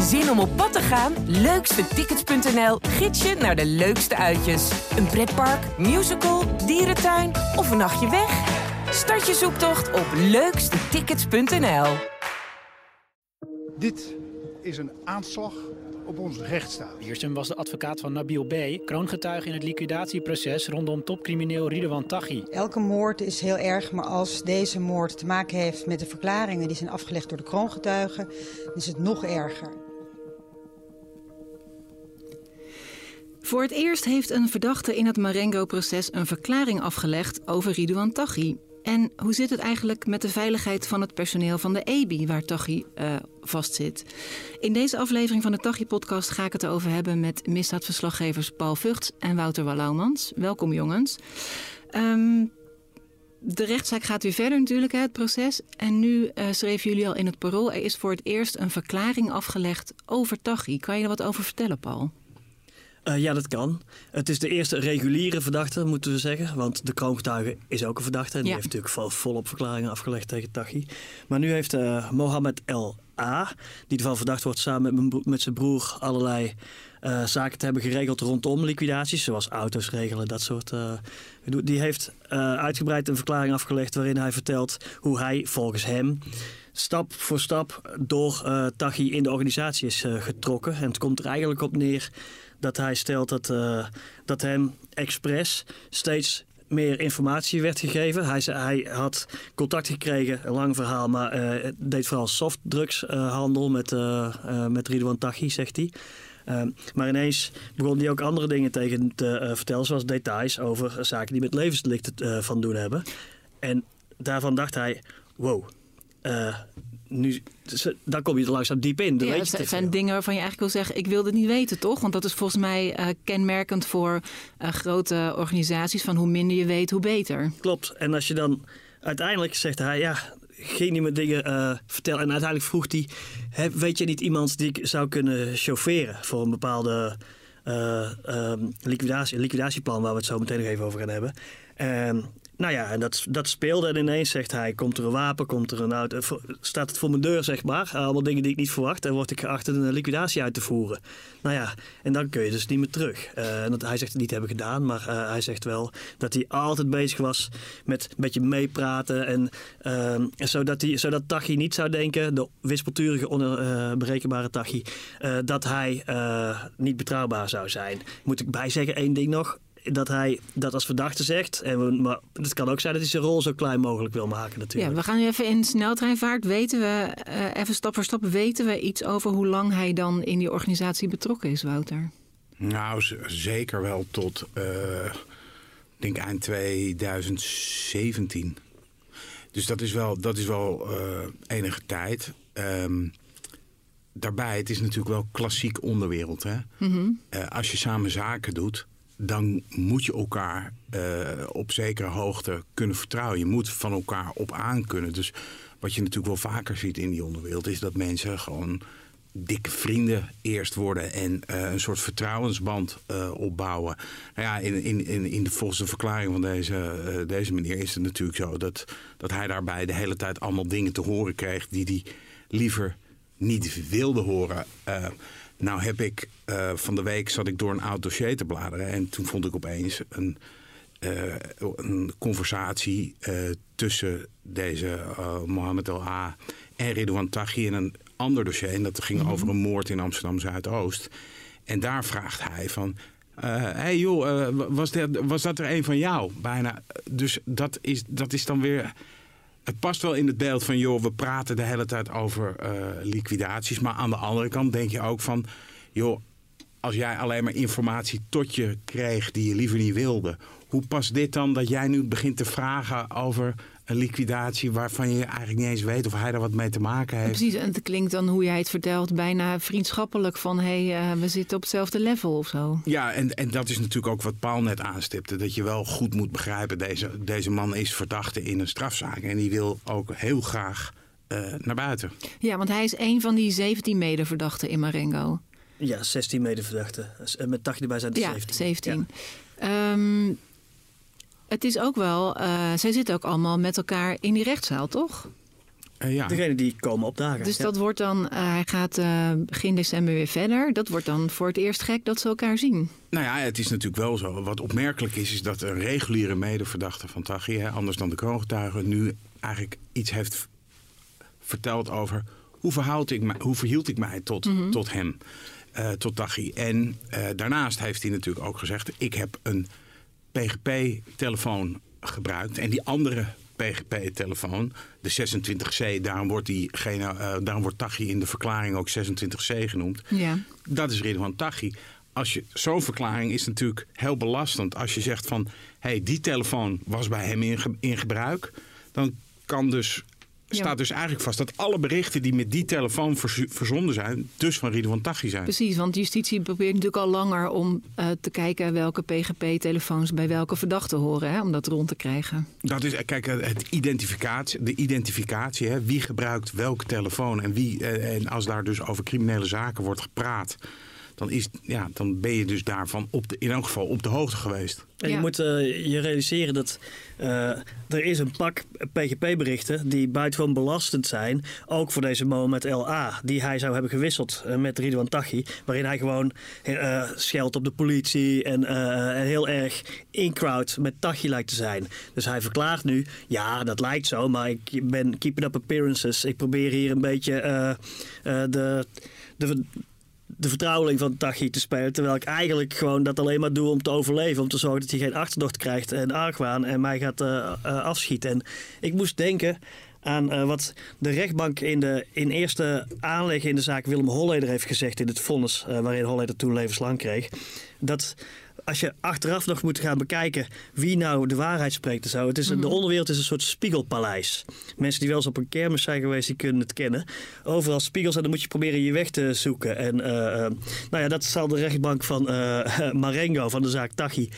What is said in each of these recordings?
Zin om op pad te gaan? Leukstetickets.nl gids je naar de leukste uitjes. Een pretpark, musical, dierentuin of een nachtje weg? Start je zoektocht op leukstetickets.nl. Dit is een aanslag op onze rechtsstaat. Wiersum was de advocaat van Nabil B., kroongetuige in het liquidatieproces rondom topcrimineel Ridwan Taghi. Elke moord is heel erg, maar als deze moord te maken heeft met de verklaringen die zijn afgelegd door de kroongetuigen, is het nog erger. Voor het eerst heeft een verdachte in het Marengo-proces een verklaring afgelegd over Ridouan Taghi. En hoe zit het eigenlijk met de veiligheid van het personeel van de EBI, waar Taghi uh, vastzit? In deze aflevering van de Taghi-podcast ga ik het erover hebben met misdaadverslaggevers Paul Vugts en Wouter Wallaumans. Welkom jongens. Um, de rechtszaak gaat weer verder natuurlijk, het proces. En nu uh, schreven jullie al in het parool... er is voor het eerst een verklaring afgelegd over Taghi. Kan je er wat over vertellen, Paul? Uh, ja, dat kan. Het is de eerste reguliere verdachte, moeten we zeggen. Want de kroongetuige is ook een verdachte. En die heeft natuurlijk volop verklaringen afgelegd tegen Taghi. Maar nu heeft uh, Mohammed El A, die ervan verdacht wordt samen met, met zijn broer allerlei uh, zaken te hebben geregeld rondom liquidaties, zoals auto's regelen, dat soort. Uh, die heeft uh, uitgebreid een verklaring afgelegd waarin hij vertelt hoe hij volgens hem stap voor stap door Taghi in de organisatie is getrokken. En het komt er eigenlijk op neer dat hij stelt dat, uh, dat hem expres steeds meer informatie werd gegeven. Hij, hij had contact gekregen, een lang verhaal, maar uh, deed vooral softdrugshandel uh, met, uh, met Ridwan Taghi, zegt hij. maar ineens begon hij ook andere dingen tegen te vertellen, zoals details over zaken die met levensdelicten van doen hebben. En daarvan dacht hij, wow, nu, dan kom je er langzaam diep in. ja, weet het zijn dingen waarvan je eigenlijk wil zeggen: ik wil het niet weten, toch? Want dat is volgens mij uh, kenmerkend voor uh, grote organisaties: van hoe minder je weet, hoe beter. Klopt. En als je dan uiteindelijk zegt hij: ja, geen niet meer dingen uh, vertellen. En uiteindelijk vroeg hij: weet je niet iemand die ik zou kunnen chaufferen voor een bepaalde um, liquidatie, liquidatieplan, waar we het zo meteen nog even over gaan hebben? En nou ja, en dat, dat speelde en ineens zegt hij, komt er een wapen, komt er een auto, staat het voor mijn deur zeg maar. Allemaal dingen die ik niet verwacht en word ik geacht een liquidatie uit te voeren. Nou ja, en dan kun je dus niet meer terug. En dat, hij zegt het niet hebben gedaan, maar uh, hij zegt wel dat hij altijd bezig was met een beetje meepraten. En zodat, hij, zodat Tachi niet zou denken, de wispelturige, onberekenbare Tachi, dat hij niet betrouwbaar zou zijn. Moet ik bijzeggen één ding nog dat hij dat als verdachte zegt. En we, maar het kan ook zijn dat hij zijn rol zo klein mogelijk wil maken natuurlijk. Ja, we gaan nu even in sneltreinvaart. Weten we, uh, even stap voor stap, weten we iets over hoe lang hij dan in die organisatie betrokken is, Wouter? Nou, zeker wel tot, uh, denk eind 2017. Dus dat is wel, dat is wel uh, enige tijd. Um, daarbij, het is natuurlijk wel klassiek onderwereld. Hè? Mm -hmm. uh, als je samen zaken doet, dan moet je elkaar uh, op zekere hoogte kunnen vertrouwen. Je moet van elkaar op aan kunnen. Dus wat je natuurlijk wel vaker ziet in die onderwereld... is dat mensen gewoon dikke vrienden eerst worden... en uh, een soort vertrouwensband uh, opbouwen. Nou ja, in, in, in, in de, volgens de verklaring van deze, deze meneer is het natuurlijk zo... Dat, dat hij daarbij de hele tijd allemaal dingen te horen kreeg... die hij liever niet wilde horen... Nou heb ik uh, van de week zat ik door een oud dossier te bladeren en toen vond ik opeens een, uh, een conversatie uh, tussen deze Mohammed El A en Ridouan Taghi in een ander dossier. En dat ging mm -hmm. over een moord in Amsterdam Zuidoost. En daar vraagt hij van. Hé hey joh, was, dat, was dat er een van jou? Bijna. Dus dat is, dat is dan weer het past wel in het beeld van, joh, we praten de hele tijd over uh, liquidaties. Maar aan de andere kant denk je ook van, joh, als jij alleen maar informatie tot je kreeg die je liever niet wilde. Hoe past dit dan dat jij nu begint te vragen over een liquidatie waarvan je eigenlijk niet eens weet of hij er wat mee te maken heeft. Precies, en het klinkt dan hoe jij het vertelt bijna vriendschappelijk van hé, hey, uh, we zitten op hetzelfde level of zo. Ja, en, en dat is natuurlijk ook wat Paul net aanstipte, dat je wel goed moet begrijpen, deze, deze man is verdachte in een strafzaak en die wil ook heel graag uh, naar buiten. Ja, want hij is een van die 17 medeverdachten in Marengo. Ja, 16 medeverdachten. Met 80 erbij zijn het ja, 17. 17. Ja. Um, het is ook wel, uh, zij zitten ook allemaal met elkaar in die rechtszaal, toch? Eh, ja. Degene die komen opdagen. Dus Ja. dat wordt dan, eh, hij gaat eh, begin december weer verder. Dat wordt dan voor het eerst gek dat ze elkaar zien. Nou ja, het is natuurlijk wel zo. Wat opmerkelijk is, is dat een reguliere medeverdachte van Taghi, hè, anders dan de kroongetuige, nu eigenlijk iets heeft verteld over hoe, verhoud ik mij, hoe verhield ik mij tot, tot hem, eh, tot Taghi. En eh, daarnaast heeft hij natuurlijk ook gezegd, ik heb een PGP-telefoon gebruikt en die andere PGP-telefoon, de 26C, daarom wordt, diegene, eh, daarom wordt Taghi in de verklaring ook 26C genoemd. Ja. Dat is Ridwan Taghi. Als je zo'n verklaring is natuurlijk heel belastend. Als je zegt van, hé, hey, die telefoon was bij hem in, ge- in gebruik, dan kan dus Ja. staat dus eigenlijk vast dat alle berichten die met die telefoon verzonden zijn, dus van Ridwan Taghi zijn. Precies, want justitie probeert natuurlijk al langer om eh, te kijken welke PGP-telefoons bij welke verdachten horen, hè, om dat rond te krijgen. Dat is, eh, kijk, het identificatie, de identificatie, hè, wie gebruikt welke telefoon en wie. eh, En als daar dus over criminele zaken wordt gepraat, dan, is, ja, dan ben je dus daarvan op de, in elk geval op de hoogte geweest. En je Ja. moet eh, je realiseren dat eh, er is een pak PGP-berichten die buitengewoon belastend zijn. Ook voor deze Mohamed LA, die hij zou hebben gewisseld eh, met Ridwan Taghi. Waarin hij gewoon eh scheldt op de politie en, eh, en heel erg in-crowd met Taghi lijkt te zijn. Dus hij verklaart nu, ja dat lijkt zo, maar ik ben keeping up appearances. Ik probeer hier een beetje eh, eh, de... de de vertrouweling van Tachi te spelen. Terwijl ik eigenlijk gewoon dat alleen maar doe om te overleven. Om te zorgen dat hij geen achterdocht krijgt en argwaan en mij gaat eh, eh, afschieten. En ik moest denken aan eh, wat de rechtbank in, de, in eerste aanleg in de zaak Willem Holleder heeft gezegd in het vonnis. waarin Holleder toen levenslang kreeg. Dat als je achteraf nog moet gaan bekijken wie nou de waarheid spreekt en zo. Het is, De onderwereld is een soort spiegelpaleis. Mensen die wel eens op een kermis zijn geweest, die kunnen het kennen. Overal spiegels en dan moet je proberen je weg te zoeken. En eh, eh, nou ja, dat zal de rechtbank van eh, Marengo, van de zaak Tachi,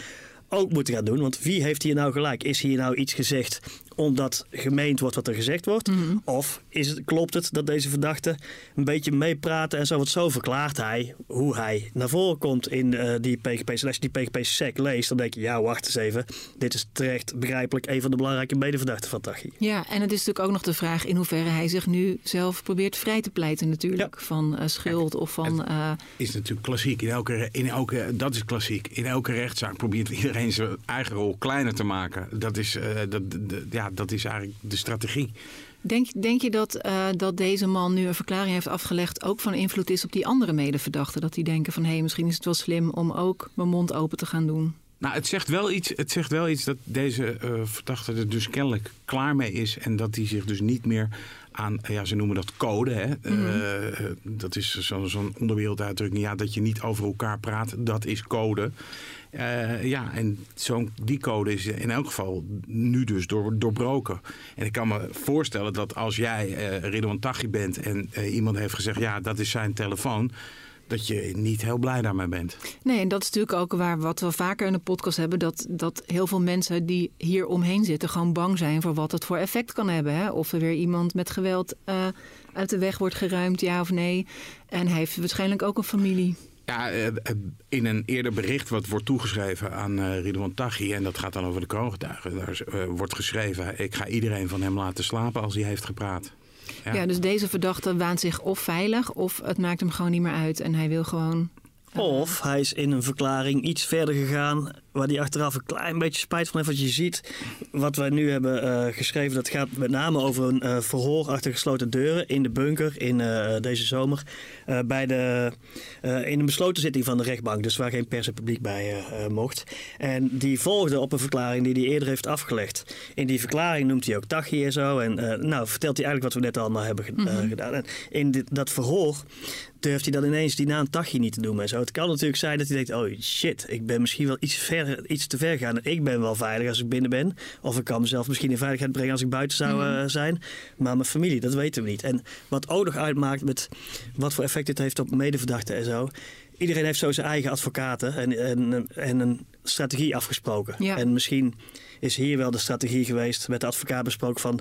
ook moeten gaan doen. Want wie heeft hier nou gelijk? Is hier nou iets gezegd omdat gemeend wordt wat er gezegd wordt? Of is het, klopt het dat deze verdachte een beetje meepraten en zo? Want zo verklaart hij hoe hij naar voren komt in eh, die PGP's. En als je die PGP-sec leest, dan denk je, ja, wacht eens even. Dit is terecht begrijpelijk een van de belangrijke medeverdachten van Tachi. Ja, en het is natuurlijk ook nog de vraag in hoeverre hij zich nu zelf probeert vrij te pleiten natuurlijk. Van eh, schuld of van... eh, Is natuurlijk klassiek. In elke, in elke, dat is klassiek. In elke rechtszaak probeert iedereen zijn eigen rol kleiner te maken. Dat is, eh, dat, de- ja, dat is eigenlijk de strategie. Denk, denk je dat, eh, dat deze man nu een verklaring heeft afgelegd... ook van invloed is op die andere medeverdachten? Dat die denken van, hé, hey, misschien is het wel slim om ook mijn mond open te gaan doen. Nou, het zegt wel iets, het zegt wel iets dat deze eh, verdachte er dus kennelijk klaar mee is. En dat hij zich dus niet meer aan, ja, ze noemen dat code. Hè? Eh, eh, dat is zo- zo'n onderwerelduitdrukking. Ja, dat je niet over elkaar praat, dat is code. Eh, ja, en zo'n die code is in elk geval nu dus door, doorbroken. En ik kan me voorstellen dat als jij eh Ridwan Taghi bent en eh, iemand heeft gezegd, ja, dat is zijn telefoon, dat je niet heel blij daarmee bent. Nee, en dat is natuurlijk ook waar wat we vaker in de podcast hebben... dat, dat heel veel mensen die hier omheen zitten gewoon bang zijn... voor wat het voor effect kan hebben. Hè? Of er weer iemand met geweld uit de weg wordt geruimd, ja of nee. En hij heeft waarschijnlijk ook een familie. Ja, eh, eh, in een eerder bericht wat wordt toegeschreven aan eh Ridwan Taghi... en dat gaat dan over de kroongetuigen, daar wordt geschreven... ik ga iedereen van hem laten slapen als hij heeft gepraat. Ja. Ja. dus deze verdachte waant zich of veilig... of het maakt hem gewoon niet meer uit en hij wil gewoon... Of hij is in een verklaring iets verder gegaan. Waar hij achteraf een klein beetje spijt van heeft. Want je ziet wat wij nu hebben eh, geschreven. Dat gaat met name over een eh, verhoor achter gesloten deuren. In de bunker in eh, deze zomer. Bij de, in een besloten zitting van de rechtbank. Dus waar geen pers en publiek bij mocht. En die volgde op een verklaring die hij eerder heeft afgelegd. In die verklaring noemt hij ook Tachi en zo. En nou vertelt hij eigenlijk wat we net allemaal hebben eh, gedaan. En in dit, dat verhoor durft hij dan ineens die naam Tachi niet te noemen en zo. Het kan natuurlijk zijn dat hij denkt, oh shit, ik ben misschien wel iets, ver, iets te ver gegaan. En ik ben wel veilig als ik binnen ben. Of ik kan mezelf misschien in veiligheid brengen als ik buiten zou eh, zijn. Maar mijn familie, dat weten we niet. En wat ook nog uitmaakt met wat voor effect dit heeft op medeverdachten en zo. Iedereen heeft zo zijn eigen advocaten en, en, en een strategie afgesproken. Ja. En misschien is hier wel de strategie geweest met de advocaat besproken van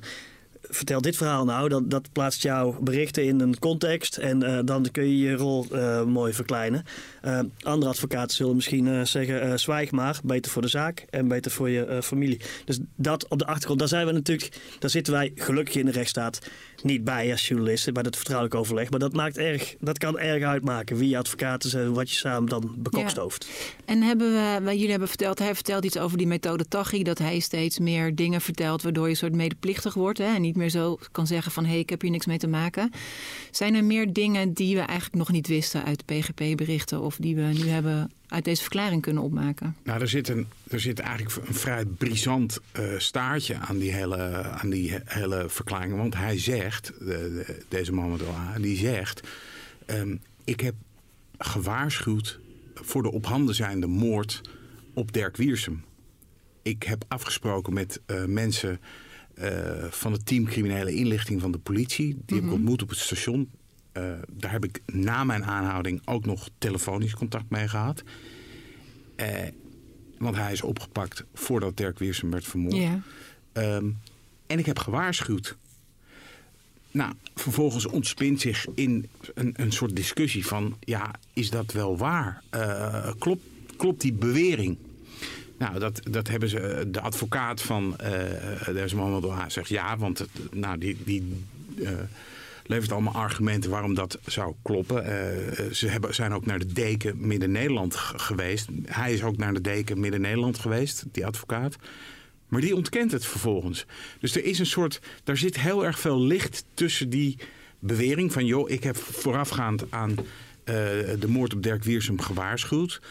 vertel dit verhaal nou, dat, dat plaatst jouw berichten in een context en eh, dan kun je je rol eh, mooi verkleinen. Eh, andere advocaten zullen misschien zeggen, zwijg maar, beter voor de zaak en beter voor je familie. Dus dat op de achtergrond, daar zijn we natuurlijk, daar zitten wij gelukkig in de rechtsstaat niet bij als journalist bij dat vertrouwelijk overleg. Maar dat, maakt erg, dat kan erg uitmaken wie je advocaten zijn, wat je samen dan bekokstooft. Ja. En hebben we, jullie hebben verteld, hij vertelt iets over die methode Tachi, dat hij steeds meer dingen vertelt waardoor je een soort medeplichtig wordt hè, en niet meer zo kan zeggen van hé, hey, ik heb hier niks mee te maken. Zijn er meer dingen die we eigenlijk nog niet wisten uit PGP-berichten of die we nu hebben uit deze verklaring kunnen opmaken? Nou, er zit, een, er zit eigenlijk een vrij brisant uh, staartje aan die, hele, aan die hele verklaring. Want hij zegt, de, de, deze man met die zegt... Um, ik heb gewaarschuwd voor de op handen zijnde moord op Dirk Wiersum. Ik heb afgesproken met uh, mensen uh, van het team criminele inlichting van de politie. Die mm -hmm. heb ik Mhm. ontmoet op het station. Uh, daar heb ik na mijn aanhouding ook nog telefonisch contact mee gehad. Uh, want hij is opgepakt voordat Dirk Wiersum werd vermoord. Ja. Um, en ik heb gewaarschuwd. Nou, vervolgens ontspint zich in een, een soort discussie van... ja, is dat wel waar? Uh, klopt, klopt die bewering? Nou, dat, dat hebben ze... De advocaat van uh, deze Mohamed zegt ja, want het, nou, die... die uh, levert allemaal argumenten waarom dat zou kloppen. Uh, ze hebben, zijn ook naar de deken Midden-Nederland geweest. Hij is ook naar de deken Midden-Nederland geweest, die advocaat. Maar die ontkent het vervolgens. Dus er is een soort. Daar zit heel erg veel licht tussen die bewering van. joh, ik heb voorafgaand aan uh, de moord op Dirk Wiersum gewaarschuwd.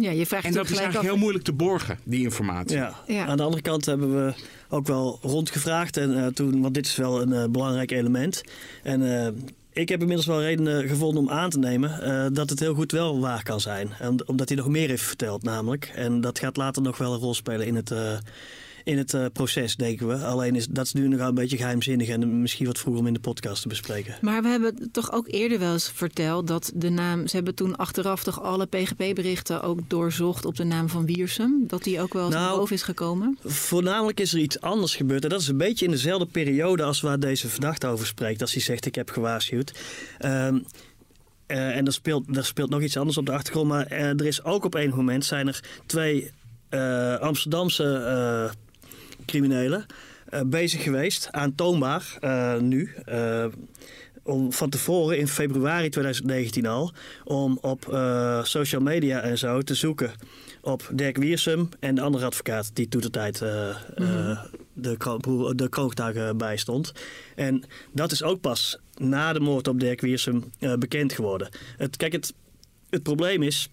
Ja, je vraagt en dat is eigenlijk af... heel moeilijk te borgen, die informatie. Ja. ja. Aan de andere kant hebben we ook wel rondgevraagd. En, uh, toen, want dit is wel een uh, belangrijk element. En uh, ik heb inmiddels wel redenen gevonden om aan te nemen dat het heel goed wel waar kan zijn. En, omdat hij nog meer heeft verteld namelijk. En dat gaat later nog wel een rol spelen in het, in het uh, proces, denken we. Alleen is dat is nu nog een beetje geheimzinnig en misschien wat vroeger om in de podcast te bespreken. Maar we hebben toch ook eerder wel eens verteld dat de naam. Ze hebben toen achteraf toch alle PGP-berichten ook doorzocht op de naam van Wiersum. Dat die ook wel eens nou, boven is gekomen. Voornamelijk is er iets anders gebeurd. En dat is een beetje in dezelfde periode als waar deze verdachte over spreekt. Als hij zegt: Ik heb gewaarschuwd. Um, uh, en er speelt, er speelt nog iets anders op de achtergrond. Maar uh, er is ook op een moment zijn er twee uh, Amsterdamse criminelen uh, bezig geweest, aantoonbaar uh, nu. Uh, om van tevoren in februari 2019 al, om op social media en zo te zoeken op Dirk Wiersum en de andere advocaat die toen de tijd mm-hmm. de, kroon, de kroongetuige bijstond. En dat is ook pas na de moord op Dirk Wiersum bekend geworden. Het, kijk, het, het probleem is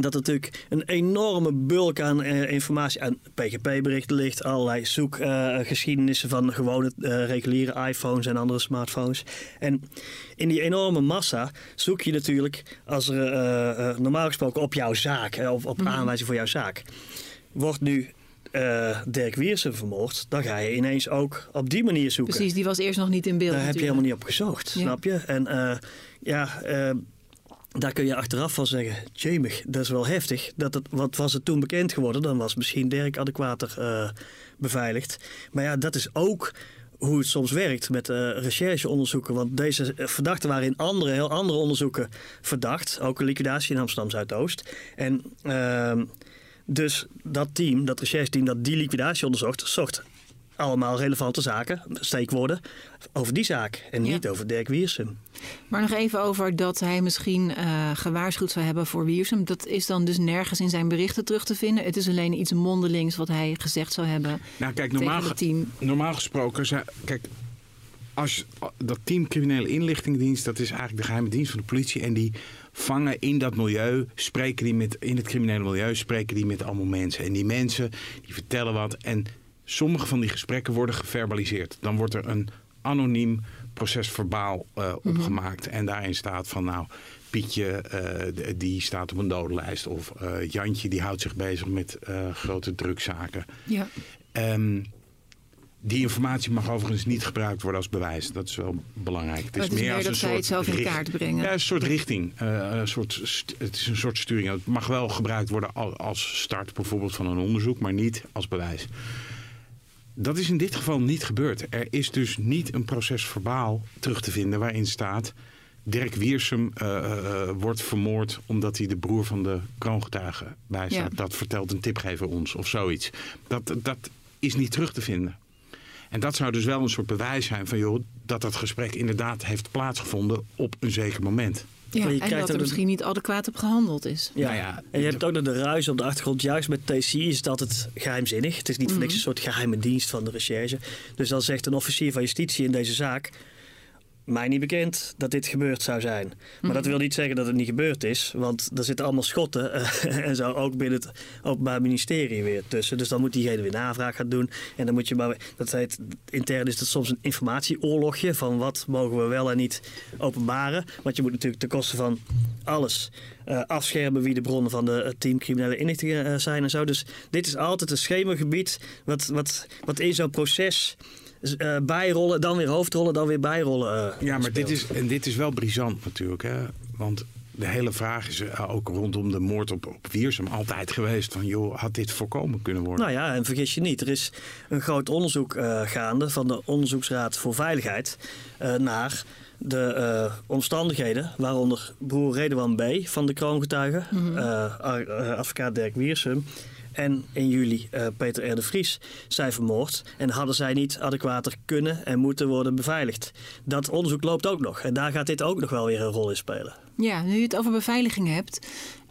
dat er natuurlijk een enorme bulk aan uh, informatie aan PGP-berichten ligt. Allerlei zoekgeschiedenissen uh, van gewone uh, reguliere iPhones en andere smartphones. En in die enorme massa zoek je natuurlijk, als er normaal gesproken op jouw zaak, of op mm-hmm. aanwijzing voor jouw zaak, wordt nu uh, Dirk Wiersum vermoord, dan ga je ineens ook op die manier zoeken. Precies, die was eerst nog niet in beeld. Daar heb je helemaal niet op gezocht, ja. snap je? En uh, ja, uh, daar kun je achteraf van zeggen, jemig, dat is wel heftig. Dat het, wat was het toen bekend geworden, dan was misschien Dirk adequater uh, beveiligd. Maar ja, dat is ook hoe het soms werkt met uh, rechercheonderzoeken. Want deze verdachten waren in andere, heel andere onderzoeken verdacht. Ook een liquidatie in Amsterdam Zuidoost. En uh, dus dat team, dat rechercheteam dat die liquidatie onderzocht, zocht allemaal relevante zaken, steekwoorden, over die zaak en niet over Dirk Wiersum. Maar nog even over dat hij misschien uh, gewaarschuwd zou hebben voor Wiersum. Dat is dan dus nergens in zijn berichten terug te vinden. Het is alleen iets mondelings wat hij gezegd zou hebben. Nou, kijk, normaal, het team. normaal gesproken, kijk, als dat team criminele inlichtingendienst, dat is eigenlijk de geheime dienst van de politie en die vangen in dat milieu, spreken die met in het criminele milieu, spreken die met allemaal mensen en die mensen die vertellen wat en sommige van die gesprekken worden geverbaliseerd. Dan wordt er een anoniem procesverbaal uh, opgemaakt. Mm-hmm. En daarin staat van nou, Pietje uh, die staat op een dodenlijst. Of uh, Jantje die houdt zich bezig met grote drukzaken. Ja. Um, die informatie mag overigens niet gebruikt worden als bewijs. Dat is wel belangrijk. Het is, het is meer, als dat een zij het zelf in richt... kaart brengen. Ja, een soort richting. Uh, een soort, het is een soort sturing. Het mag wel gebruikt worden als start bijvoorbeeld van een onderzoek. Maar niet als bewijs. Dat is in dit geval niet gebeurd. Er is dus niet een procesverbaal terug te vinden waarin staat... Dirk Wiersum uh, uh, wordt vermoord omdat hij de broer van de kroongetuige bijstaat. Ja. Dat vertelt een tipgever ons of zoiets. Dat, dat is niet terug te vinden. En dat zou dus wel een soort bewijs zijn van joh, dat dat gesprek inderdaad heeft plaatsgevonden op een zeker moment. Ja, en dat er misschien niet adequaat op gehandeld is. Ja, nou ja en je hebt ook nog de ruis op de achtergrond. Juist met TCI is dat het geheimzinnig. Het is niet voor niks mhm. een soort geheime dienst van de recherche. Dus dan zegt een officier van justitie in deze zaak mij niet bekend dat dit gebeurd zou zijn. Maar dat mhm. wil niet zeggen dat het niet gebeurd is, want er zitten allemaal schotten uh, en zo ook binnen het Openbaar Ministerie weer tussen. Dus dan moet diegene weer navraag gaan doen. En dan moet je maar, dat heet, intern is dat soms een informatieoorlogje van wat mogen we wel en niet openbaren. Want je moet natuurlijk ten koste van alles uh, afschermen wie de bronnen van de team criminele inrichtingen uh, zijn en zo. Dus dit is altijd een schemergebied wat, wat, wat in zo'n proces uh, bijrollen, dan weer hoofdrollen, dan weer bijrollen. Uh, ja, maar dit is, en dit is wel brisant natuurlijk. Hè? Want de hele vraag is uh, ook rondom de moord op, op Wiersum altijd geweest. Van joh, had dit voorkomen kunnen worden? Nou ja, en vergis je niet. Er is een groot onderzoek gaande van de Onderzoeksraad voor Veiligheid naar de omstandigheden waaronder broer Redouan B. van de kroongetuigen, mm advocaat Dirk Wiersum en in juli uh, Peter R. de Vries zijn vermoord. En hadden zij niet adequater kunnen en moeten worden beveiligd. Dat onderzoek loopt ook nog. En daar gaat dit ook nog wel weer een rol in spelen. Ja, nu je het over beveiliging hebt.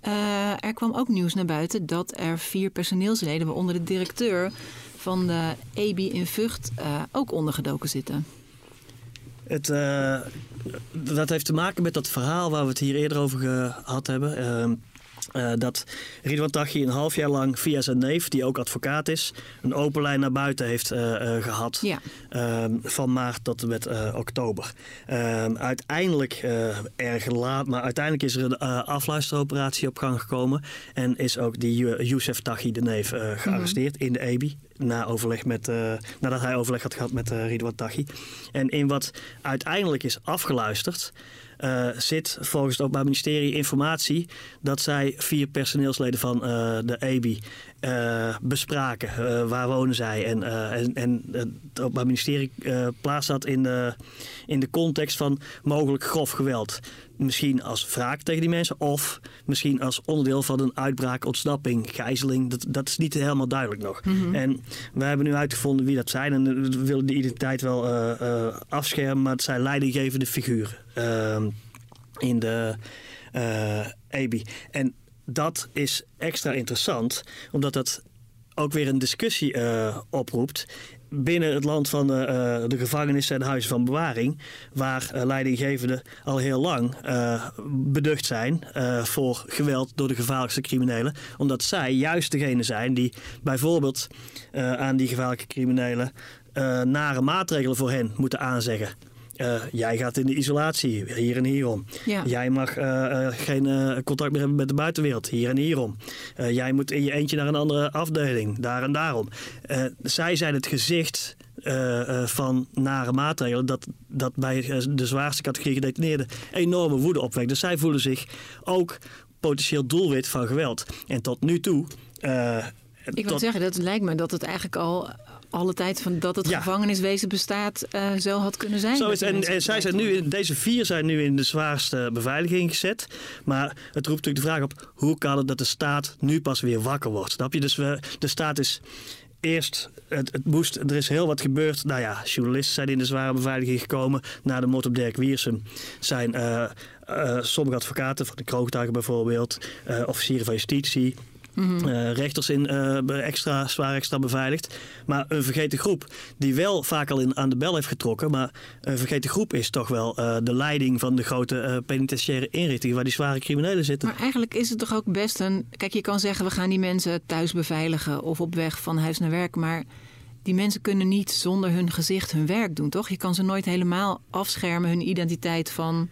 Uh, er kwam ook nieuws naar buiten dat er vier personeelsleden, waaronder de directeur van de EBI in Vught, uh, ook ondergedoken zitten. Het, dat heeft te maken met dat verhaal waar we het hier eerder over gehad hebben. Uh, dat Ridwan Taghi een half jaar lang via zijn neef, die ook advocaat is, een open lijn naar buiten heeft uh, uh, gehad. Ja. Ehm, van maart tot en met oktober. Ehm, uiteindelijk, erg laat, maar uiteindelijk is er een afluisteroperatie op gang gekomen. En is ook die Youssef Taghi, de neef, gearresteerd in de EBI. Na overleg met, nadat hij overleg had gehad met Ridwan Taghi. En in wat uiteindelijk is afgeluisterd. Uh, zit volgens het Openbaar Ministerie informatie dat zij vier personeelsleden van uh, de EBI uh, bespraken. waar wonen zij? En, en, en het Openbaar Ministerie plaatst dat in de, in de context van mogelijk grof geweld. Misschien als wraak tegen die mensen of misschien als onderdeel van een uitbraak, ontsnapping, gijzeling. Dat, dat is niet helemaal duidelijk nog. Mhm. En we hebben nu uitgevonden wie dat zijn en we willen de identiteit wel afschermen, maar het zijn leidinggevende figuren. Ehm, in de EBI. En dat is extra interessant, omdat dat ook weer een discussie uh, oproept binnen het land van uh, de gevangenissen en huizen van bewaring, waar uh, leidinggevenden al heel lang beducht zijn voor geweld door de gevaarlijkste criminelen, omdat zij juist degene zijn die bijvoorbeeld aan die gevaarlijke criminelen nare maatregelen voor hen moeten aanzeggen. Uh, jij gaat in de isolatie, hier en hierom. Ja. Jij mag uh, geen contact meer hebben met de buitenwereld, hier en hierom. jij moet in je eentje naar een andere afdeling, daar en daarom. zij zijn het gezicht van nare maatregelen dat, dat bij de zwaarste categorie gedetineerden enorme woede opwekt. Dus zij voelen zich ook potentieel doelwit van geweld. En tot nu toe. ik wil zeggen, dat lijkt me dat het eigenlijk al alle tijd van dat het gevangeniswezen bestaat uh, zo had kunnen zijn. Zo is, en, en zij zijn nu, deze vier zijn nu in de zwaarste beveiliging gezet. Maar het roept natuurlijk de vraag op: hoe kan het dat de staat nu pas weer wakker wordt? Snap je? Dus we, de staat is eerst, het, het, moest, er is heel wat gebeurd. Nou ja, journalisten zijn in de zware beveiliging gekomen. Na de moord op Dirk Wiersum zijn uh, uh, sommige advocaten van de kroongetuigen bijvoorbeeld, uh, officieren van justitie, Mm rechters in uh, extra, zwaar extra beveiligd. Maar een vergeten groep die wel vaak al in, aan de bel heeft getrokken. Maar een vergeten groep is toch wel uh, de leiding van de grote penitentiaire inrichtingen waar die zware criminelen zitten. Maar eigenlijk is het toch ook best een. Kijk, je kan zeggen we gaan die mensen thuis beveiligen of op weg van huis naar werk. Maar die mensen kunnen niet zonder hun gezicht hun werk doen, toch? Je kan ze nooit helemaal afschermen, hun identiteit van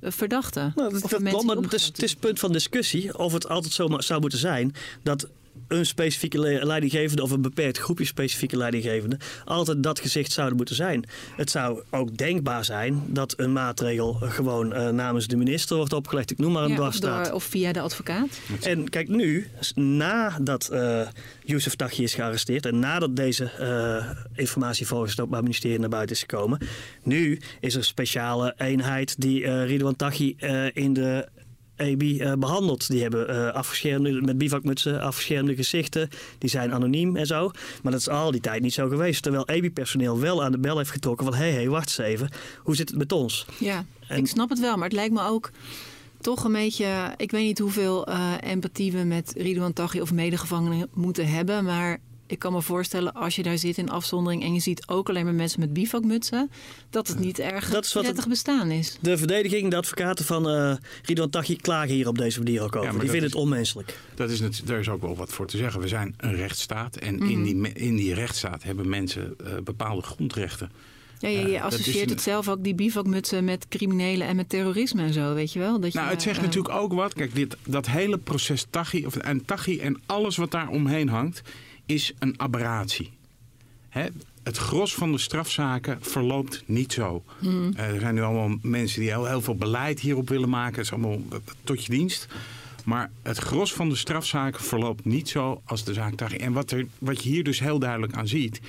verdachten. Nou, dat, dat maar het is, het is punt van discussie of het altijd zo zou moeten zijn dat een specifieke leidinggevende of een beperkt groepje specifieke leidinggevenden altijd dat gezicht zouden moeten zijn. Het zou ook denkbaar zijn dat een maatregel gewoon uh, namens de minister wordt opgelegd. Ik noem maar een ja, dwarsstaat. Of, of, via de advocaat. En kijk nu, nadat uh, Youssef Taghi is gearresteerd en nadat deze uh, informatie volgens het Openbaar Ministerie naar buiten is gekomen, nu is er een speciale eenheid die uh, Ridwan Taghi in de EBI uh, behandeld. Die hebben uh, afgeschermde, met bivakmutsen afgeschermde gezichten. Die zijn anoniem en zo. Maar dat is al die tijd niet zo geweest. Terwijl EBI-personeel wel aan de bel heeft getrokken van... hé, hey, hey, wacht eens even. Hoe zit het met ons? Ja, ik snap het wel. Maar het lijkt me ook toch een beetje... Ik weet niet hoeveel uh, empathie we met Ridouan Taghi of medegevangenen moeten hebben. Maar ik kan me voorstellen als je daar zit in afzondering en je ziet ook alleen maar mensen met bivakmutsen, dat het niet erg dat is prettig bestaan is. De verdediging, de advocaten van uh, Ridwan Taghi klagen hier op deze manier ook over. die vinden het onmenselijk. Dat is het, daar is ook wel wat voor te zeggen. We zijn een rechtsstaat en in, mhm. die, in die rechtsstaat hebben mensen uh, bepaalde grondrechten. Ja, je, je associeert het zelf ook, die bivakmutsen, met criminelen en met terrorisme en zo, weet je wel? Dat je, nou, het zegt natuurlijk ook wat. Kijk, dit, dat hele proces Taghi, of, en Taghi en alles wat daar omheen hangt is een aberratie. Hè? Het gros van de strafzaken verloopt niet zo. Hmm. Eh, er zijn nu allemaal mensen die heel, heel veel beleid hierop willen maken. Dat is allemaal tot je dienst. Maar het gros van de strafzaken verloopt niet zo als de zaak Taghi. En wat, er, wat je hier dus heel duidelijk aan ziet...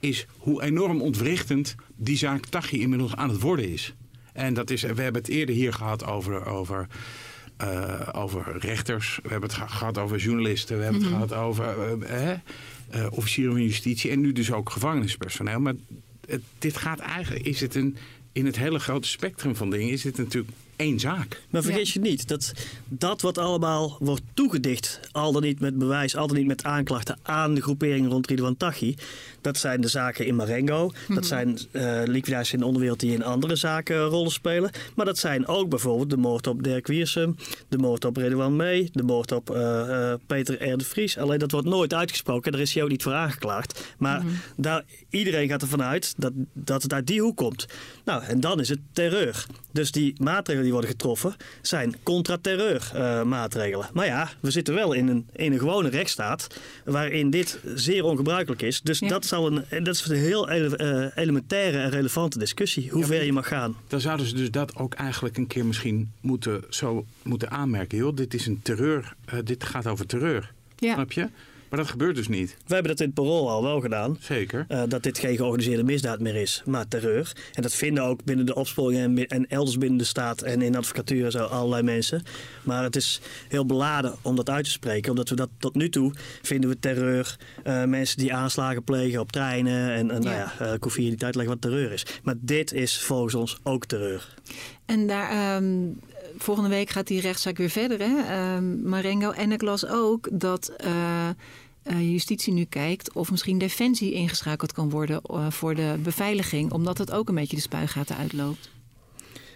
is hoe enorm ontwrichtend die zaak Taghi inmiddels aan het worden is. En dat is, we hebben het eerder hier gehad over, over uh, over rechters, we hebben het gehad over journalisten, we hebben het mhm. gehad over uh, uh, officieren van justitie en nu dus ook gevangenispersoneel. Maar het, dit gaat eigenlijk, is het een, in het hele grote spectrum van dingen, is dit natuurlijk één zaak. Maar vergeet je niet dat dat wat allemaal wordt toegedicht, al dan niet met bewijs, al dan niet met aanklachten aan de groepering rond Ridwan Taghi, dat zijn de zaken in Marengo. Dat mhm. zijn uh, liquidaties in de onderwereld die in andere zaken rollen spelen. Maar dat zijn ook bijvoorbeeld de moord op Dirk Wiersum, de moord op Redouan Mee, de moord op uh, uh, Peter R. de Vries. Alleen dat wordt nooit uitgesproken. Daar is hij ook niet voor aangeklaagd. Maar mm daar, iedereen gaat ervan uit dat, dat het uit die hoek komt. Nou, en dan is het terreur. Dus die maatregelen die worden getroffen zijn contra-terreur maatregelen. Maar ja, we zitten wel in een, in een gewone rechtsstaat waarin dit zeer ongebruikelijk is. Dus dat een, dat is een heel uh, elementaire en relevante discussie, hoe ver je mag gaan. Dan zouden ze dus dat ook eigenlijk een keer misschien moeten, zo moeten aanmerken. Joh, dit is een terreur, uh, dit gaat over terreur. Ja. Snap je? Maar dat gebeurt dus niet. We hebben dat in het parool al wel gedaan. Zeker. Uh, dat dit geen georganiseerde misdaad meer is, maar terreur. En dat vinden ook binnen de opsporing en, en elders binnen de staat en in advocatuur zo allerlei mensen. Maar het is heel beladen om dat uit te spreken. Omdat we dat tot nu toe vinden we terreur. Uh, mensen die aanslagen plegen op treinen. En, en nou ja. nou ja, uh, Koffie niet uitleggen wat terreur is. Maar dit is volgens ons ook terreur. En daar... Um volgende week gaat die rechtszaak weer verder. Hè? Um, Marengo en ik las ook dat uh, uh, justitie nu kijkt of misschien defensie ingeschakeld kan worden uh, voor de beveiliging, omdat het ook een beetje de spuigaten uitloopt.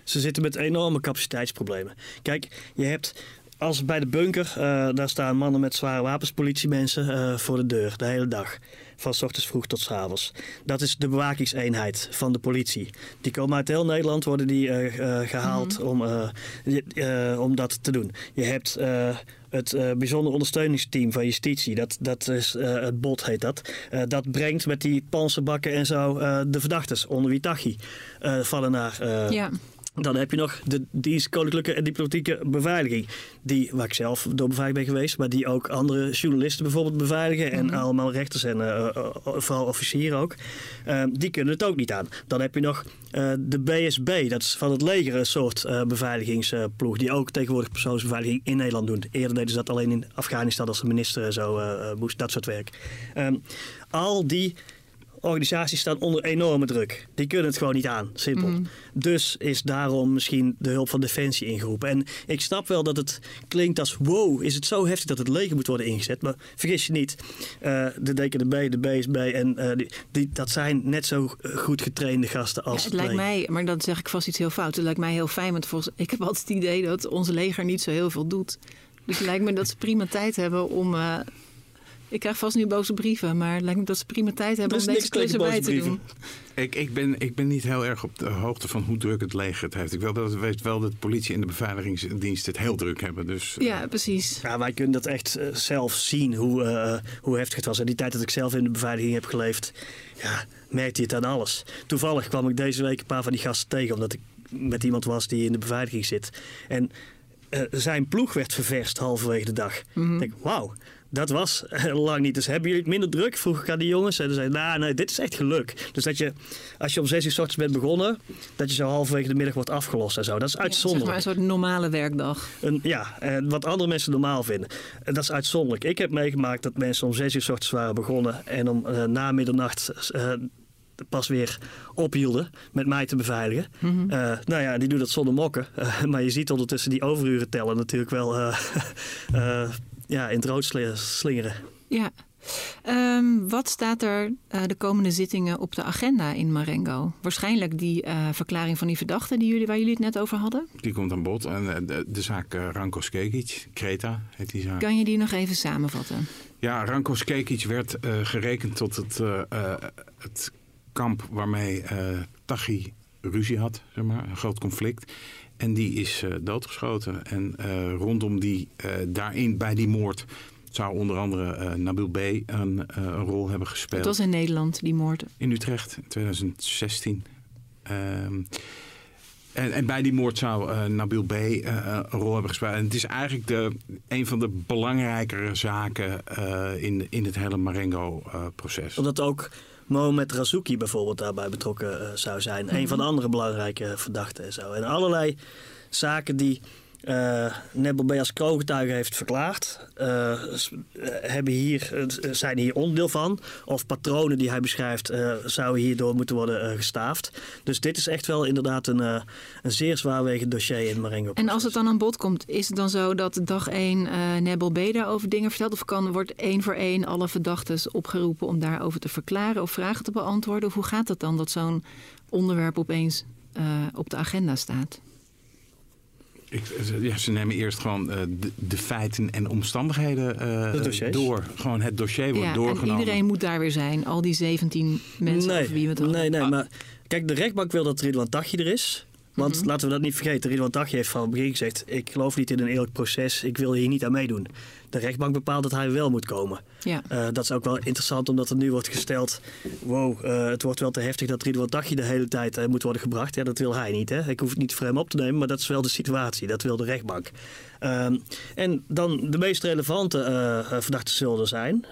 Ze zitten met enorme capaciteitsproblemen. Kijk, je hebt als bij de bunker, uh, daar staan mannen met zware wapens, politiemensen voor de deur de hele dag. Van s ochtends vroeg tot s avonds. Dat is de bewakingseenheid van de politie. Die komen uit heel Nederland, worden die gehaald mm -hmm. om, om dat te doen. Je hebt het uh, bijzonder ondersteuningsteam van justitie, dat, dat is uh, het BOT heet dat. Uh, dat brengt met die panzerbakken en zo de verdachtes onder wie Tachi vallen naar. ja. Dan heb je nog de dienst Koninklijke en Diplomatieke Beveiliging. Die, waar ik zelf door beveiligd ben geweest, maar die ook andere journalisten bijvoorbeeld beveiligen. En mhm. allemaal rechters en uh, vooral officieren ook. Uh, die kunnen het ook niet aan. Dan heb je nog uh, de BSB, dat is van het leger een soort beveiligingsploeg. Die ook tegenwoordig persoonsbeveiliging in Nederland doen. Eerder deden ze dat alleen in Afghanistan als de minister zo moest, dat soort werk. Ehm, al die organisaties staan onder enorme druk. Die kunnen het gewoon niet aan, simpel. Mhm. Dus is daarom misschien de hulp van Defensie ingeroepen. En ik snap wel dat het klinkt als wow, is het zo heftig dat het leger moet worden ingezet. Maar vergis je niet, uh, de DKDB, de BSB en uh, die, die, dat zijn net zo goed getrainde gasten als ja, het, lijkt mij, maar dan zeg ik vast iets heel fout. Het lijkt mij heel fijn, want volgens, ik heb altijd het idee dat onze leger niet zo heel veel doet. Dus het lijkt me dat ze prima tijd hebben om... Uh, ik krijg vast nu boze brieven, maar het lijkt me dat ze prima tijd hebben om deze klussen bij te doen. Ik, ik, ben, ik ben niet heel erg op de hoogte van hoe druk het leger het heeft. Ik wil dat, weet wel dat de politie en de beveiligingsdienst het heel druk hebben. Dus, ja, precies. Ja, wij kunnen dat echt uh, zelf zien, hoe, uh, hoe heftig het was. En die tijd dat ik zelf in de beveiliging heb geleefd, ja, merkte je het aan alles. Toevallig kwam ik deze week een paar van die gasten tegen, omdat ik met iemand was die in de beveiliging zit. En zijn ploeg werd ververst halverwege de dag. Ik denk, wauw, dat was lang niet. Dus hebben jullie het minder druk? Vroeg ik aan die jongens. En ze zeiden, nou, nee, dit is echt geluk. Dus dat je, als je om zes uur s ochtends bent begonnen, dat je zo halverwege de middag wordt afgelost en zo. Dat is Ja, zeg uitzonderlijk. maar een soort normale werkdag. Een, ja, eh, wat andere mensen normaal vinden. En dat is uitzonderlijk. Ik heb meegemaakt dat mensen om zes uur s ochtends waren begonnen en om eh, na middernacht eh, pas weer ophielden met mij te beveiligen. Eh, nou ja, die doen dat zonder mokken. Eh, maar je ziet ondertussen die overuren tellen natuurlijk wel eh, eh, ja, in het rood sli- slingeren. Ja. Ehm, wat staat er eh, de komende zittingen op de agenda in Marengo? Waarschijnlijk die eh, verklaring van die verdachte die jullie, waar jullie het net over hadden. Die komt aan bod. En eh, de, de zaak Ranko Skekic, Kreta heet die zaak. Kan je die nog even samenvatten? Ja, Ranko Skekic werd eh, gerekend tot het, eh, eh, het kamp waarmee eh Tachi ruzie had, zeg maar, een groot conflict. En die is eh, doodgeschoten. En eh, rondom die, eh, daarin, bij die moord, zou onder andere eh, Nabil B. een, eh, een rol hebben gespeeld. Het was in Nederland, die moord. In Utrecht in 2016. Ehm, en, en bij die moord zou eh, Nabil B. eh, een rol hebben gespeeld. En het is eigenlijk de, een van de belangrijkere zaken eh, in, in het hele Marengo-proces. Omdat ook Mohamed Razouki bijvoorbeeld daarbij betrokken eh, zou zijn. Een van de andere belangrijke verdachten en zo. En allerlei zaken die eh Nebel B. als kroongetuige heeft verklaard, eh, hebben hier, zijn hier onderdeel van. Of patronen die hij beschrijft, zouden hierdoor moeten worden gestaafd. Dus dit is echt wel inderdaad een, een zeer zwaarwegend dossier in Marengo. En als het dan aan bod komt, is het dan zo dat dag 1 eh Nebel B. daarover dingen vertelt? Of kan, wordt één voor één alle verdachten opgeroepen om daarover te verklaren of vragen te beantwoorden? Of hoe gaat het dan dat zo'n onderwerp opeens op de agenda staat? Ik, ja, ze nemen eerst gewoon eh, de, de feiten en omstandigheden eh, door. Gewoon het dossier wordt Ja, en doorgenomen. iedereen moet daar weer zijn. Al die 17 mensen over wie we het. Nee, nee, maar kijk, de rechtbank wil dat Ridwan Taghi er is. Want Mhm. laten we dat niet vergeten, Ridwan Taghi heeft van het begin gezegd... ik geloof niet in een eerlijk proces, ik wil hier niet aan meedoen. De rechtbank bepaalt dat hij wel moet komen. Ja. Eh, dat is ook wel interessant, omdat er nu wordt gesteld... wow, eh, het wordt wel te heftig dat Ridwan Taghi de hele tijd eh, moet worden gebracht. Ja, dat wil hij niet, hè. Ik hoef het niet voor hem op te nemen, maar dat is wel de situatie. Dat wil de rechtbank. Ehm, en dan de meest relevante verdachten zullen er zijn...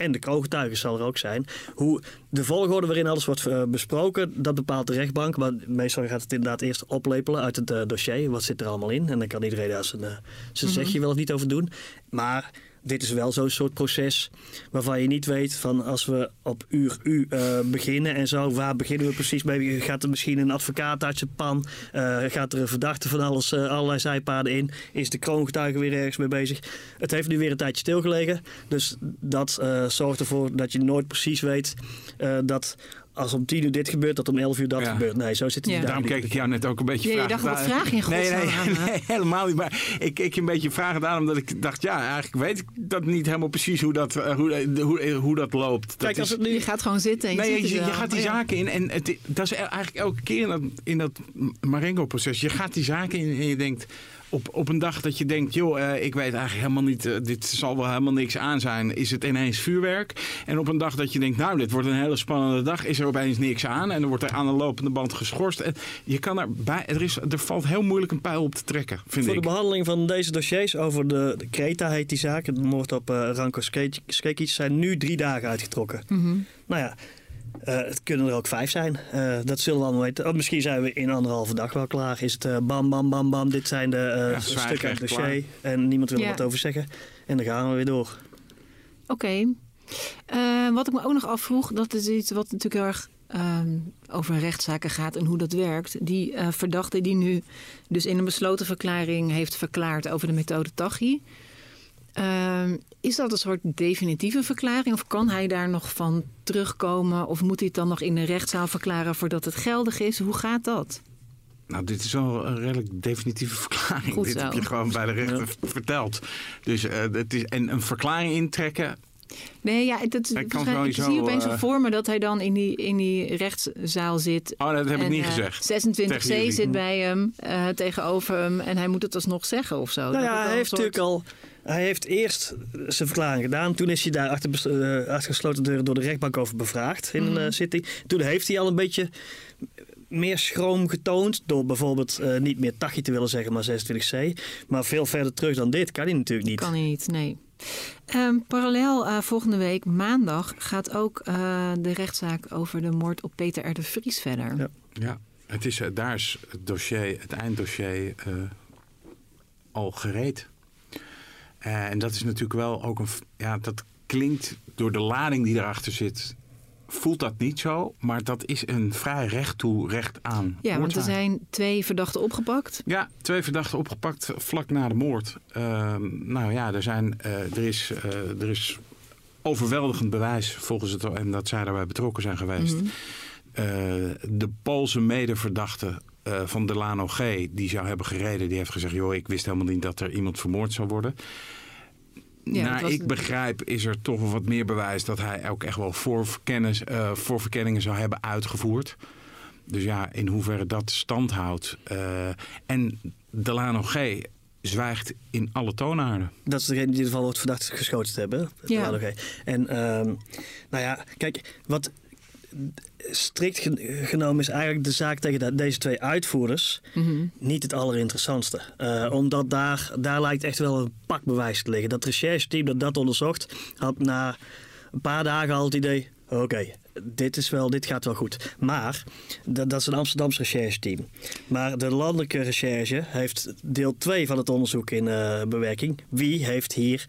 En de kroongetuigen zal er ook zijn. Hoe de volgorde waarin alles wordt eh, besproken, dat bepaalt de rechtbank. Maar meestal gaat het inderdaad eerst oplepelen uit het eh, dossier. Wat zit er allemaal in? En dan kan iedereen daar zijn, eh, zijn zegje wel of niet over doen. Maar dit is wel zo'n soort proces waarvan je niet weet van als we op uur U eh, beginnen en zo, waar beginnen we precies mee? Gaat er misschien een advocaat uit zijn pan? Eh, gaat er een verdachte van alles, eh, allerlei zijpaden in? Is de kroongetuige weer ergens mee bezig? Het heeft nu weer een tijdje stilgelegen. Dus dat eh, zorgt ervoor dat je nooit precies weet eh, dat als om tien uur dit gebeurt, dat om elf uur dat Ja. gebeurt. Nee, zo zit het Ja. niet Daarom keek ik jou net ook een beetje Ja, je vragen. dacht, wat vraag je in nee, nee, helemaal niet. Maar ik keek je een beetje vragen aan, omdat ik dacht, ja, eigenlijk weet ik dat niet helemaal precies hoe dat, eh, hoe, eh, hoe, eh, hoe dat loopt. Dat Kijk, als is- het nu Je gaat gewoon zitten en je Nee, ziet je, het je gaat die Oh zaken in en het, dat is eigenlijk elke keer in dat, in dat Marengo-proces. Je gaat die zaken in en je denkt op, op een dag dat je denkt, joh, eh, ik weet eigenlijk helemaal niet, eh, dit zal wel helemaal niks aan zijn, is het ineens vuurwerk. En op een dag dat je denkt, nou, dit wordt een hele spannende dag, is er opeens niks aan en dan wordt er aan de lopende band geschorst. En je kan er bij, er, is, er valt heel moeilijk een pijl op te trekken, vind Voor ik. de behandeling van deze dossiers over de, de Kreta heet die zaak, de moord op eh, Ranko Skek- Skekic, zijn nu drie dagen uitgetrokken. Mhm. Nou ja, eh, het kunnen er ook vijf zijn. Eh, dat zullen we allemaal weten. Oh, misschien zijn we in anderhalve dag wel klaar. Is het eh, bam, bam, bam, bam. Dit zijn de eh, Ja, stukken uit het zwijgrecht dossier. En niemand wil er Ja. wat over zeggen. En dan gaan we weer door. Oké. Eh, wat ik me ook nog afvroeg, dat is iets wat natuurlijk heel erg ehm, over rechtszaken gaat en hoe dat werkt. Die eh, verdachte die nu dus in een besloten verklaring heeft verklaard over de methode Tachi. Ehm, is dat een soort definitieve verklaring of kan hij daar nog van terugkomen? Of moet hij het dan nog in de rechtszaal verklaren voordat het geldig is? Hoe gaat dat? Nou, dit is wel een redelijk definitieve verklaring. Goed dit heb je gewoon bij de rechter verteld. Dus eh, het is, en een verklaring intrekken, Nee, ja, dat, ik zie opeens zo voor me dat hij dan in die, in die rechtszaal zit. Oh, dat heb ik niet eh, gezegd. 26C Tegen jullie. zit bij hem, eh, tegenover hem. En hij moet het alsnog zeggen of zo. Nou ja, hij heeft soort- natuurlijk al. Hij heeft eerst zijn verklaring gedaan. Toen is hij daar achter, eh, achter gesloten deuren door de rechtbank over bevraagd in een Mhm. eh, zitting. Toen heeft hij al een beetje meer schroom getoond door bijvoorbeeld eh, niet meer Tachi te willen zeggen, maar 26C. Maar veel verder terug dan dit kan hij natuurlijk niet. Kan hij niet, nee. Ehm, parallel uh, volgende week, maandag, gaat ook uh, de rechtszaak over de moord op Peter R. de Vries verder. Ja, ja. Het is, daar is het dossier, het einddossier al gereed. En dat is natuurlijk wel ook een. Ja, dat klinkt door de lading die erachter zit voelt dat niet zo, maar dat is een vrij recht toe, recht aan. Ja, want er zijn twee verdachten opgepakt. Ja, twee verdachten opgepakt vlak na de moord. Uh, nou ja, er, zijn, uh, er, is, uh, er is overweldigend bewijs volgens het en dat zij daarbij betrokken zijn geweest. Mm -hmm. de Poolse medeverdachte van Delano G, die zou hebben gereden, die heeft gezegd: joh, ik wist helemaal niet dat er iemand vermoord zou worden. Ja, nou, ik begrijp is er toch wat meer bewijs dat hij ook echt wel voorverkennis, uh, voorverkenningen zou hebben uitgevoerd. Dus ja, in hoeverre dat stand houdt. Uh, en Delano G zwijgt in alle toonaarden. Dat is degene die in ieder geval wordt verdacht geschoten te hebben. Ja. En um, nou ja, kijk, wat strikt genomen is eigenlijk de zaak tegen deze twee uitvoerders mm-hmm. niet het allerinteressantste. Uh, omdat daar, daar lijkt echt wel een pak bewijs te liggen. Dat rechercheteam dat dat onderzocht had na een paar dagen al het idee... oké, dit, is wel, dit gaat wel goed. Maar, dat, dat is een Amsterdamse rechercheteam. Maar de landelijke recherche heeft deel 2 van het onderzoek in uh, bewerking. Wie heeft hier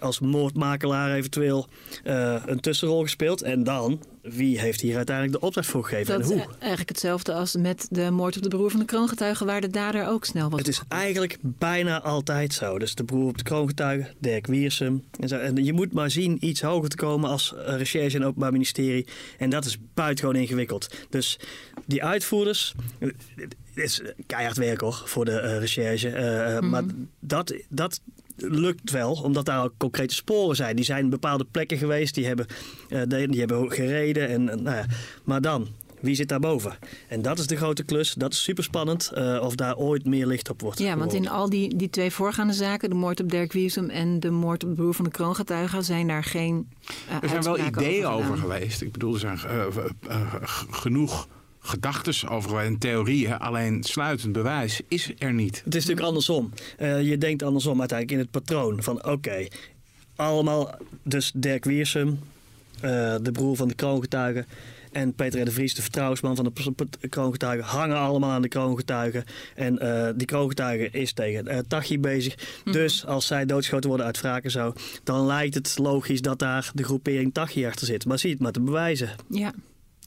als moordmakelaar eventueel uh, een tussenrol gespeeld. En dan, wie heeft hier uiteindelijk de opdracht voor gegeven dat en hoe? is eigenlijk hetzelfde als met de moord op de broer van de kroongetuige... waar de dader ook snel was Het is eigenlijk bijna altijd zo. Dus de broer op de kroongetuige, Dirk Wiersum. En, zo. en je moet maar zien iets hoger te komen als recherche en openbaar ministerie. En dat is buitengewoon ingewikkeld. Dus die uitvoerders... Het is keihard werk hoor, voor de uh, recherche. Uh, mm-hmm. Maar dat, dat lukt wel, omdat daar ook concrete sporen zijn. Die zijn bepaalde plekken geweest, die hebben, uh, die hebben gereden. En, nou ja. Maar dan, wie zit daarboven? En dat is de grote klus. Dat is super spannend uh, of daar ooit meer licht op wordt. Ja, want in al die, die twee voorgaande zagen, de moord op Dirk Wiesum en de moord op de broer van de kroongetuige, zijn daar geen. Uh, er zijn wel ideeën over, over, geweest. Ik bedoel, er zijn genoeg gedachten over en theorieën, alleen sluitend bewijs is er niet. Het is natuurlijk andersom. Uh, je denkt andersom uiteindelijk in het patroon van oké, okay, allemaal dus Dirk Wiersum, uh, de broer van de kroongetuigen en Peter de Vries, de vertrouwensman van de kroongetuigen, hangen allemaal aan de kroongetuigen. En uh, die kroongetuige is tegen uh, Tachi bezig. Mm. Dus als zij doodgeschoten worden uit wraken zo, dan lijkt het logisch dat daar de groepering Tachi achter zit. Maar zie het maar te bewijzen. Ja.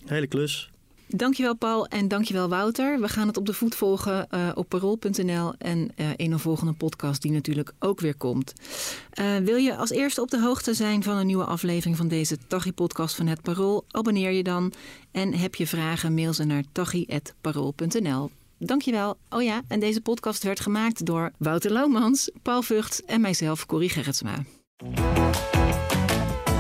Hele klus. Dankjewel Paul en dankjewel Wouter. We gaan het op de voet volgen uh, op parool.nl en uh, in een volgende podcast die natuurlijk ook weer komt. Uh, wil je als eerste op de hoogte zijn van een nieuwe aflevering van deze Tachi-podcast van het Parool? Abonneer je dan en heb je vragen, mail ze naar tachi.parool.nl. Dankjewel. Oh ja, en deze podcast werd gemaakt door Wouter Loomans, Paul Vught en mijzelf, Corrie Gerritsma.